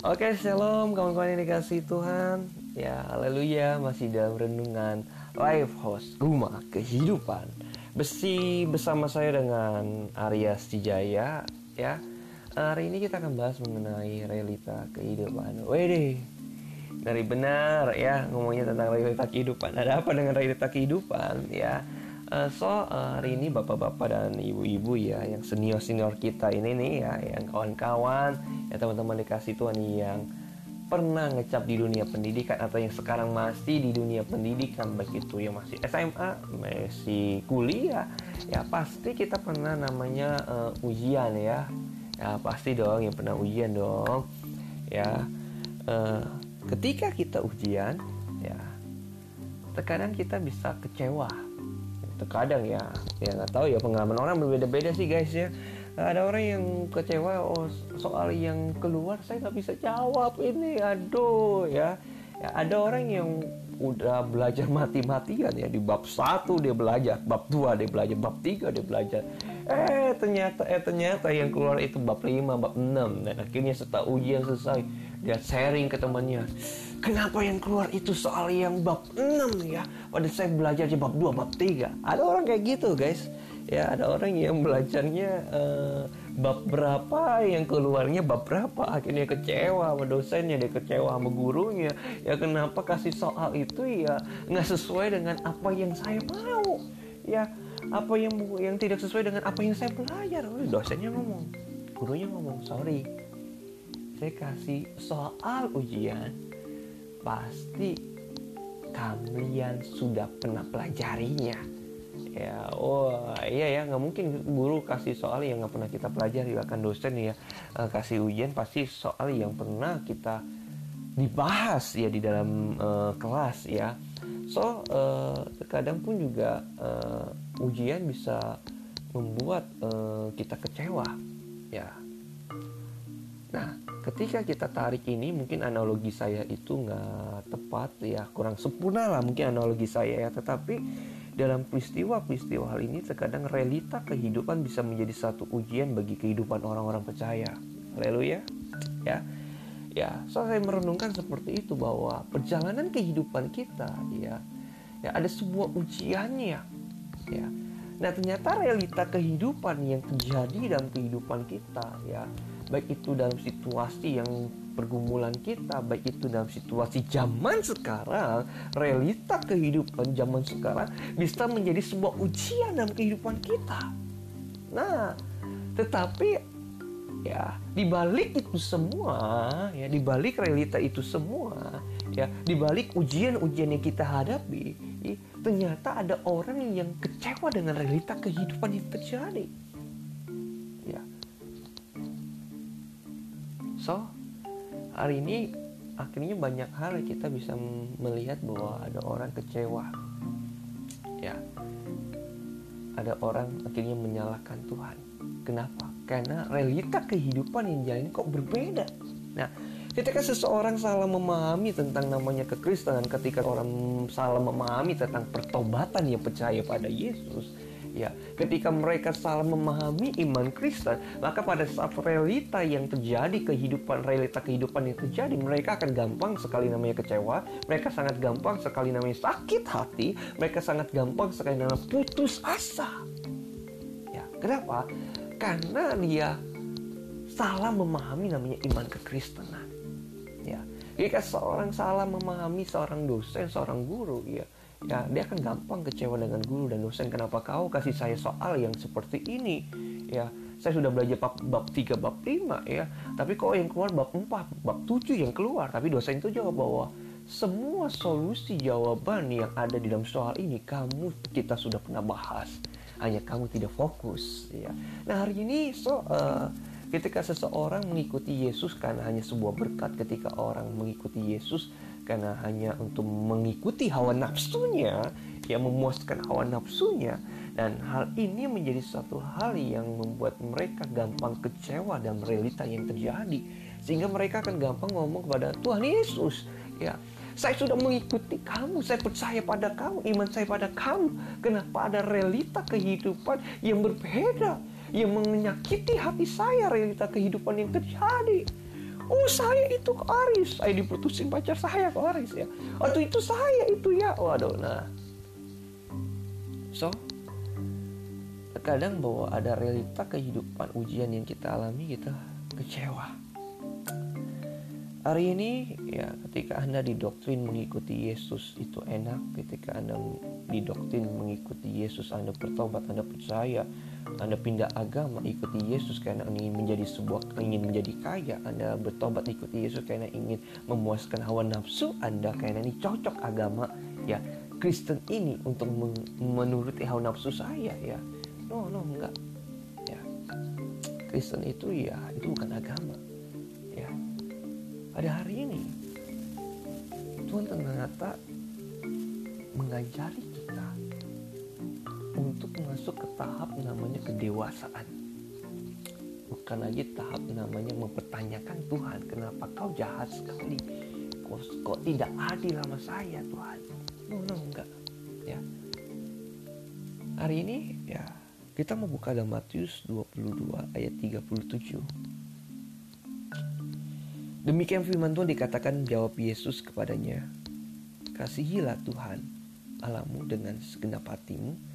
Oke, shalom kawan-kawan yang dikasih Tuhan. Ya, haleluya, masih dalam renungan Live House Rumah Kehidupan. Besi bersama saya dengan Arya Stijaya ya. Hari ini kita akan bahas mengenai realita kehidupan. Wede, dari benar ya ngomongnya tentang realita kehidupan. Ada apa dengan realita kehidupan ya? Uh, so uh, hari ini bapak-bapak dan ibu-ibu ya yang senior-senior kita ini nih ya yang kawan-kawan ya teman-teman dikasih Tuhan yang pernah ngecap di dunia pendidikan atau yang sekarang masih di dunia pendidikan baik itu yang masih SMA, masih kuliah ya pasti kita pernah namanya uh, ujian ya. Ya pasti dong yang pernah ujian dong ya. Uh, ketika kita ujian ya terkadang kita bisa kecewa terkadang ya. Ya nggak tahu ya pengalaman orang berbeda-beda sih guys ya. Ada orang yang kecewa oh soal yang keluar saya nggak bisa jawab ini aduh ya. Ya ada orang yang udah belajar mati-matian ya di bab satu dia belajar bab dua dia belajar bab tiga dia belajar. Eh ternyata eh ternyata yang keluar itu bab lima bab enam dan akhirnya setelah ujian selesai dia sharing ke temannya Kenapa yang keluar itu soal yang bab 6 ya? Pada saya belajar di bab 2, bab 3. Ada orang kayak gitu, guys. Ya, ada orang yang belajarnya uh, bab berapa, yang keluarnya bab berapa. Akhirnya kecewa sama dosennya, dia kecewa sama gurunya. Ya kenapa kasih soal itu ya nggak sesuai dengan apa yang saya mau. Ya, apa yang yang tidak sesuai dengan apa yang saya belajar. Dosennya ngomong, gurunya ngomong, sorry. Saya kasih soal ujian pasti kalian sudah pernah pelajarinya. Ya oh iya ya nggak mungkin guru kasih soal yang nggak pernah kita pelajari bahkan dosen ya uh, kasih ujian pasti soal yang pernah kita dibahas ya di dalam uh, kelas ya. So uh, terkadang pun juga uh, ujian bisa membuat uh, kita kecewa ya. Nah ketika kita tarik ini mungkin analogi saya itu nggak tepat ya kurang sempurna lah mungkin analogi saya ya. Tetapi dalam peristiwa-peristiwa hal ini terkadang realita kehidupan bisa menjadi satu ujian bagi kehidupan orang-orang percaya. Haleluya ya. Ya so saya merenungkan seperti itu bahwa perjalanan kehidupan kita ya ya ada sebuah ujiannya ya. Nah ternyata realita kehidupan yang terjadi dalam kehidupan kita ya baik itu dalam situasi yang pergumulan kita, baik itu dalam situasi zaman sekarang, realita kehidupan zaman sekarang bisa menjadi sebuah ujian dalam kehidupan kita. Nah, tetapi ya di balik itu semua, ya di balik realita itu semua, ya di balik ujian-ujian yang kita hadapi, ya, ternyata ada orang yang kecewa dengan realita kehidupan yang terjadi. So, hari ini akhirnya banyak hal kita bisa melihat bahwa ada orang kecewa. Ya. Ada orang akhirnya menyalahkan Tuhan. Kenapa? Karena realita kehidupan yang jalan kok berbeda. Nah, ketika seseorang salah memahami tentang namanya kekristenan, ketika orang salah memahami tentang pertobatan yang percaya pada Yesus, ketika mereka salah memahami iman Kristen, maka pada saat realita yang terjadi, kehidupan realita kehidupan yang terjadi, mereka akan gampang sekali namanya kecewa, mereka sangat gampang sekali namanya sakit hati, mereka sangat gampang sekali namanya putus asa. Ya, kenapa? Karena dia salah memahami namanya iman kekristenan. Ya, jika seorang salah memahami seorang dosen, seorang guru, ya, ya dia akan gampang kecewa dengan guru dan dosen. Kenapa kau kasih saya soal yang seperti ini? Ya saya sudah belajar bab, bab 3 bab 5 ya. Tapi kok yang keluar bab 4 bab 7 yang keluar? Tapi dosen itu jawab bahwa semua solusi jawaban yang ada di dalam soal ini kamu kita sudah pernah bahas. Hanya kamu tidak fokus ya. Nah hari ini so uh, ketika seseorang mengikuti Yesus karena hanya sebuah berkat ketika orang mengikuti Yesus karena hanya untuk mengikuti hawa nafsunya yang memuaskan hawa nafsunya. Dan hal ini menjadi satu hal yang membuat mereka gampang kecewa dan realita yang terjadi. Sehingga mereka akan gampang ngomong kepada Tuhan Yesus ya saya sudah mengikuti kamu saya percaya pada kamu iman saya pada kamu. Kenapa ada realita kehidupan yang berbeda yang menyakiti hati saya realita kehidupan yang terjadi oh saya itu ke Aris. Saya diputusin pacar saya ke Aris ya? Atau itu saya itu ya. Waduh nah. So terkadang bahwa ada realita kehidupan ujian yang kita alami kita kecewa. Hari ini ya ketika Anda didoktrin mengikuti Yesus itu enak. Ketika Anda didoktrin mengikuti Yesus Anda bertobat, Anda percaya Anda pindah agama ikuti Yesus karena ingin menjadi sebuah ingin menjadi kaya. Anda bertobat ikuti Yesus karena ingin memuaskan hawa nafsu Anda karena ini cocok agama. Ya Kristen ini untuk menuruti hawa nafsu saya ya. No no enggak. Ya Kristen itu ya itu bukan agama. Pada hari ini Tuhan ternyata mengajari untuk masuk ke tahap namanya kedewasaan. Bukan lagi tahap namanya mempertanyakan Tuhan kenapa kau jahat sekali? Kok, kok tidak adil sama saya Tuhan? No, no enggak ya. Hari ini ya kita mau buka dalam Matius 22 ayat 37 Demikian firman Tuhan dikatakan jawab Yesus kepadanya, Kasihilah Tuhan Allahmu dengan segenap hatimu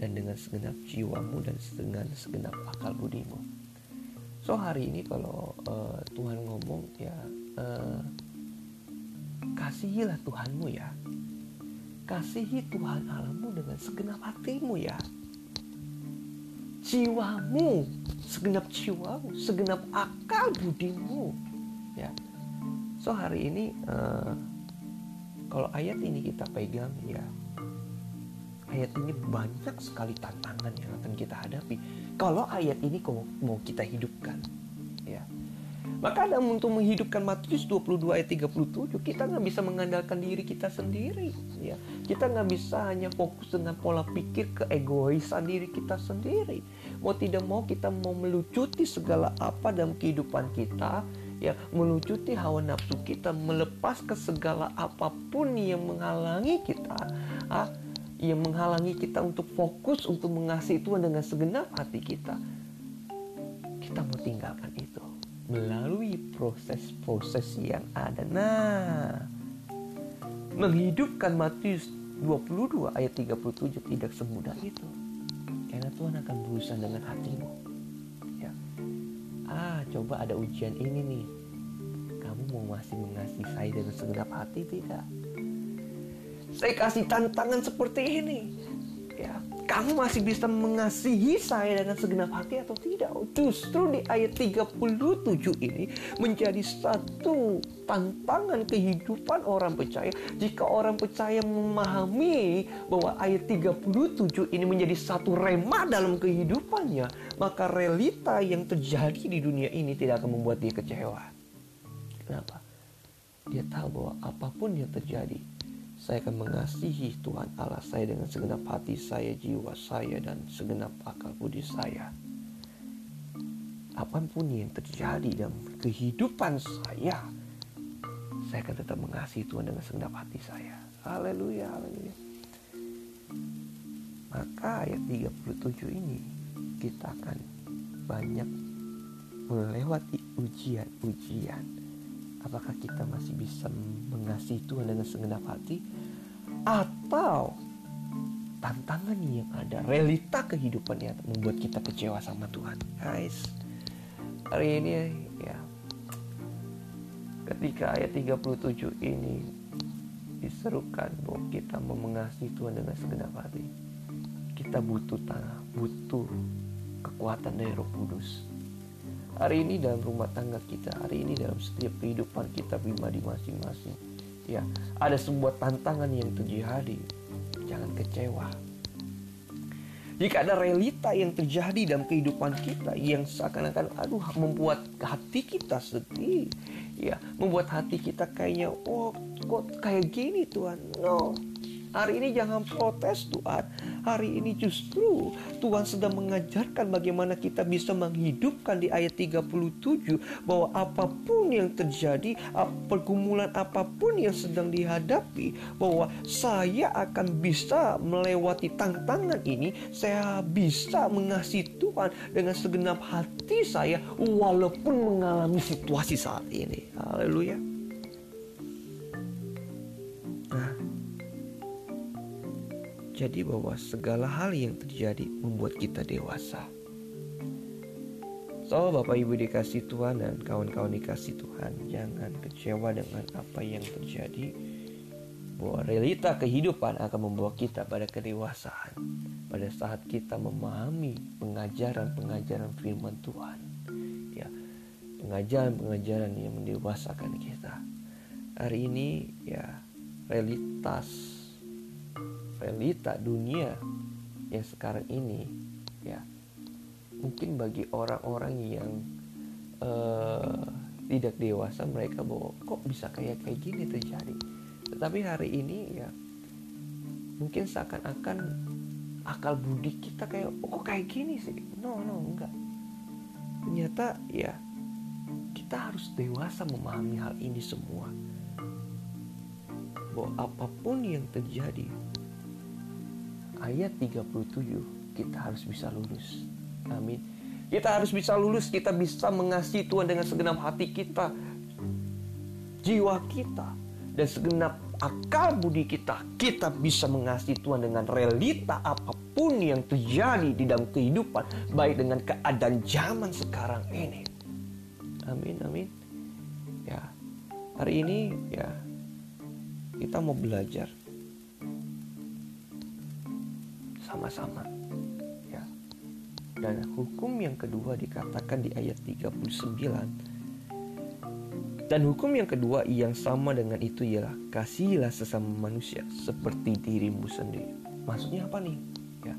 dan dengan segenap jiwamu dan dengan segenap akal budimu. So hari ini kalau uh, Tuhan ngomong ya uh, kasihilah Tuhanmu ya. Kasihi Tuhan Allahmu dengan segenap hatimu ya. Jiwamu, segenap jiwamu, segenap akal budimu ya so hari ini uh, kalau ayat ini kita pegang ya ayat ini banyak sekali tantangan yang akan kita hadapi. Kalau ayat ini mau kita hidupkan ya. Maka dalam untuk menghidupkan Matius 22 ayat 37 kita nggak bisa mengandalkan diri kita sendiri ya. Kita nggak bisa hanya fokus dengan pola pikir keegoisan diri kita sendiri. Mau tidak mau kita mau melucuti segala apa dalam kehidupan kita ya. Melucuti hawa nafsu kita melepas ke segala apa pun yang menghalangi kita ah, yang menghalangi kita untuk fokus untuk mengasihi Tuhan dengan segenap hati kita. Kita mau tinggalkan itu melalui proses-proses yang ada. Nah menghidupkan Matius 22 ayat 37 tidak semudah itu. Karena Tuhan akan berusaha dengan hatimu. Ah coba ada ujian ini nih. Kamu mau masih mengasihi saya dengan segenap hati? Tidak saya kasih tantangan seperti ini ya kamu masih bisa mengasihi saya dengan segenap hati atau tidak? Justru di ayat 37 ini menjadi satu tantangan kehidupan orang percaya. Jika orang percaya memahami bahwa ayat 37 ini menjadi satu rema dalam kehidupannya, maka realita yang terjadi di dunia ini tidak akan membuat dia kecewa. Kenapa? Dia tahu bahwa apa pun yang terjadi, saya akan mengasihi Tuhan Allah saya dengan segenap hati saya, jiwa saya, dan segenap akal budi saya. Apa pun yang terjadi dalam kehidupan saya, saya akan tetap mengasihi Tuhan dengan segenap hati saya. Haleluya, haleluya. Maka ayat 37 ini kita akan banyak melewati ujian-ujian apakah kita masih bisa mengasihi Tuhan dengan segenap hati? Atau tantangan yang ada realita kehidupan yang membuat kita kecewa sama Tuhan? Guys hari ini ya ketika ayat 37 ini diserukan bahwa kita mau mengasihi Tuhan dengan segenap hati kita butuh tanah butuh kekuatan dari roh kudus hari ini dalam rumah tangga kita, hari ini dalam setiap kehidupan kita pribadi masing-masing. Ya, ada sebuah tantangan yang terjadi. Jangan kecewa. Jika ada realita yang terjadi dalam kehidupan kita yang seakan-akan aduh membuat hati kita sedih, ya, membuat hati kita kayaknya oh kok kayak gini Tuhan. No. Hari ini jangan protes Tuhan. Hari ini justru Tuhan sedang mengajarkan bagaimana kita bisa menghidupkan di ayat 37 bahwa apa pun yang terjadi, pergumulan apa pun yang sedang dihadapi, bahwa saya akan bisa melewati tantangan ini, saya bisa mengasihi Tuhan dengan segenap hati saya walaupun mengalami situasi saat ini. Haleluya. Jadi bahwa segala hal yang terjadi membuat kita dewasa. So Bapak Ibu dikasih Tuhan dan kawan-kawan dikasih Tuhan Jangan kecewa dengan apa yang terjadi. Bahwa realita kehidupan akan membawa kita pada kedewasaan. Pada saat kita memahami pengajaran-pengajaran firman Tuhan Ya, Pengajaran-pengajaran yang mendewasakan kita. Hari ini ya realitas realita dunia yang sekarang ini ya mungkin bagi orang-orang yang uh, tidak dewasa mereka bahwa kok bisa kayak kayak gini terjadi? Tetapi hari ini ya mungkin seakan-akan akal budi kita kayak oh, kok kayak gini sih? No no enggak. Ternyata ya kita harus dewasa memahami hal ini semua. Bahwa apa pun yang terjadi ayat 37 kita harus bisa lulus. Amin. Kita harus bisa lulus, kita bisa mengasihi Tuhan dengan segenap hati kita, jiwa kita, dan segenap akal budi kita. Kita bisa mengasihi Tuhan dengan realita apa pun yang terjadi di dalam kehidupan, baik dengan keadaan zaman sekarang ini. Amin, amin. Ya, hari ini ya kita mau belajar sama-sama. Ya. Dan hukum yang kedua dikatakan di ayat 39. Dan hukum yang kedua yang sama dengan itu ialah kasihilah sesama manusia seperti dirimu sendiri. Maksudnya apa nih? Ya,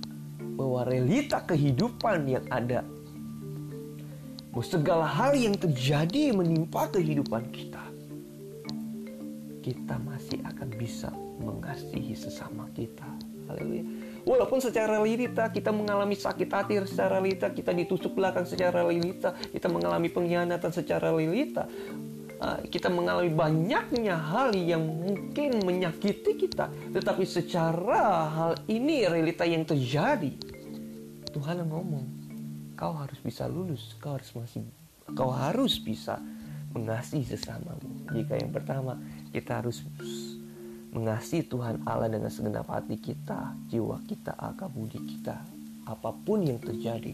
bahwa realita kehidupan yang ada bahwa segala hal yang terjadi menimpa kehidupan kita kita masih akan bisa mengasihi sesama kita. Haleluya. Walaupun secara realita kita mengalami sakit hati secara realita, kita ditusuk belakang secara realita, kita mengalami pengkhianatan secara realita, ah, kita mengalami banyaknya hal yang mungkin menyakiti kita, tetapi secara hal ini realita yang terjadi, Tuhan ngomong, kau harus bisa lulus, kau harus masih, kau harus bisa mengasihi sesamamu. Jika yang pertama kita harus mengasihi Tuhan Allah dengan segenap hati kita, jiwa kita, akal budi kita, apa pun yang terjadi.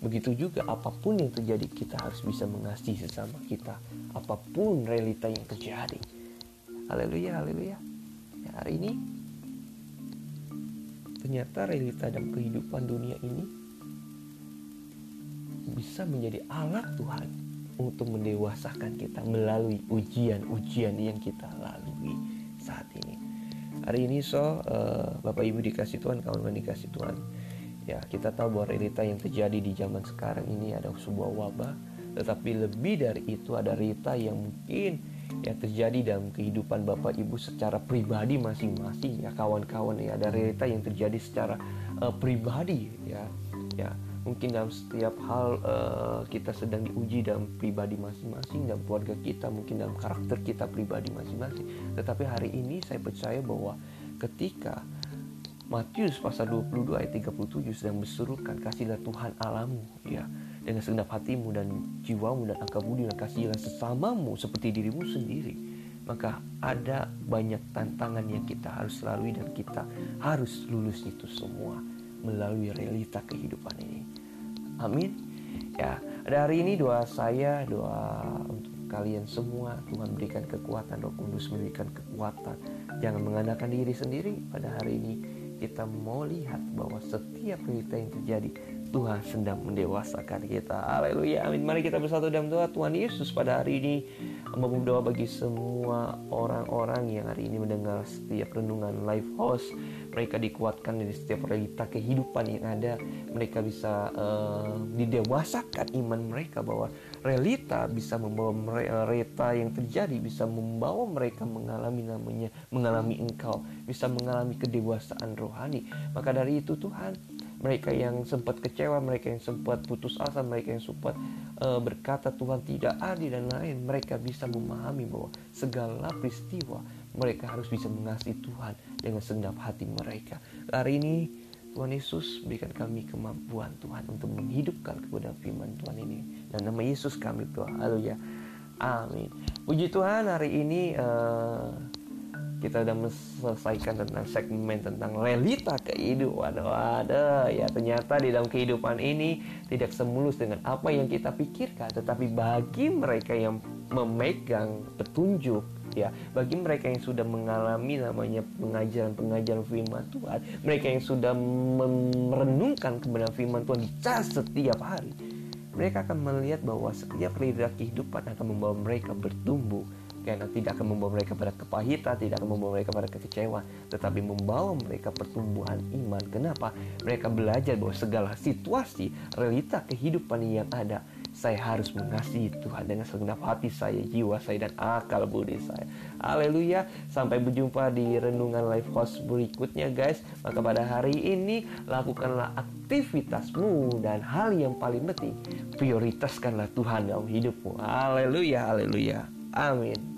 Begitu juga apa pun yang terjadi kita harus bisa mengasihi sesama kita, apa pun realita yang terjadi. Haleluya, haleluya. Ya, hari ini ternyata realita dalam kehidupan dunia ini bisa menjadi alat Tuhan untuk mendewasakan kita melalui ujian-ujian yang kita lalui saat ini. Hari ini so uh, Bapak Ibu dikasih Tuhan, kawan-kawan dikasih Tuhan. Ya, kita tahu bahwa realita yang terjadi di zaman sekarang ini ada sebuah wabah, tetapi lebih dari itu ada realita yang mungkin yang terjadi dalam kehidupan Bapak Ibu secara pribadi masing-masing ya kawan-kawan ya ada realita yang terjadi secara uh, pribadi ya ya mungkin dalam setiap hal uh, kita sedang diuji dalam pribadi masing-masing dalam keluarga kita mungkin dalam karakter kita pribadi masing-masing tetapi hari ini saya percaya bahwa ketika Matius pasal 22 ayat 37 sedang berserukan kasihlah Tuhan alamu ya dengan segenap hatimu dan jiwamu dan akal budi dan kasihlah sesamamu seperti dirimu sendiri maka ada banyak tantangan yang kita harus lalui dan kita harus lulus itu semua melalui realita kehidupan ini. Amin. Ya, ada hari ini doa saya, doa untuk kalian semua. Tuhan berikan kekuatan, Roh Kudus memberikan kekuatan. Jangan mengandalkan diri sendiri. Pada hari ini kita mau lihat bahwa setiap realita yang terjadi Tuhan sedang mendewasakan kita. Haleluya. Amin. Mari kita bersatu dalam doa Tuhan Yesus pada hari ini membawa doa bagi semua orang-orang yang hari ini mendengar setiap renungan live host mereka dikuatkan dari setiap realita kehidupan yang ada mereka bisa uh, didewasakan iman mereka bahwa realita bisa membawa realita yang terjadi bisa membawa mereka mengalami namanya mengalami engkau bisa mengalami kedewasaan rohani. Maka dari itu Tuhan, mereka yang sempat kecewa, mereka yang sempat putus asa, mereka yang sempat uh, berkata Tuhan tidak adil dan lain, mereka bisa memahami bahwa segala peristiwa mereka harus bisa mengasihi Tuhan dengan segenap hati mereka. Hari ini Tuhan Yesus berikan kami kemampuan Tuhan untuk menghidupkan kepada firman Tuhan ini. Dan nama Yesus kami berdoa. Haleluya. Amin. Puji Tuhan hari ini uh, kita sudah menyelesaikan tentang segmen tentang realita kehidupan. Waduh, ya ternyata di dalam kehidupan ini tidak semulus dengan apa yang kita pikirkan, tetapi bagi mereka yang memegang petunjuk ya, bagi mereka yang sudah mengalami namanya pengajaran-pengajaran firman Tuhan, mereka yang sudah merenungkan kebenaran firman Tuhan di setiap hari, mereka akan melihat bahwa setiap realita kehidupan akan membawa mereka bertumbuh karena tidak akan membawa mereka pada kepahitan, tidak akan membawa mereka pada kekecewaan, tetapi membawa mereka pertumbuhan iman. Kenapa? Mereka belajar bahwa segala situasi, realita kehidupan yang ada, saya harus mengasihi Tuhan dengan segenap hati saya, jiwa saya, dan akal budi saya. Haleluya. Sampai berjumpa di renungan live host berikutnya guys. Maka pada hari ini lakukanlah aktivitasmu dan hal yang paling penting prioritaskanlah Tuhan dalam hidupmu. Haleluya, haleluya. Amin.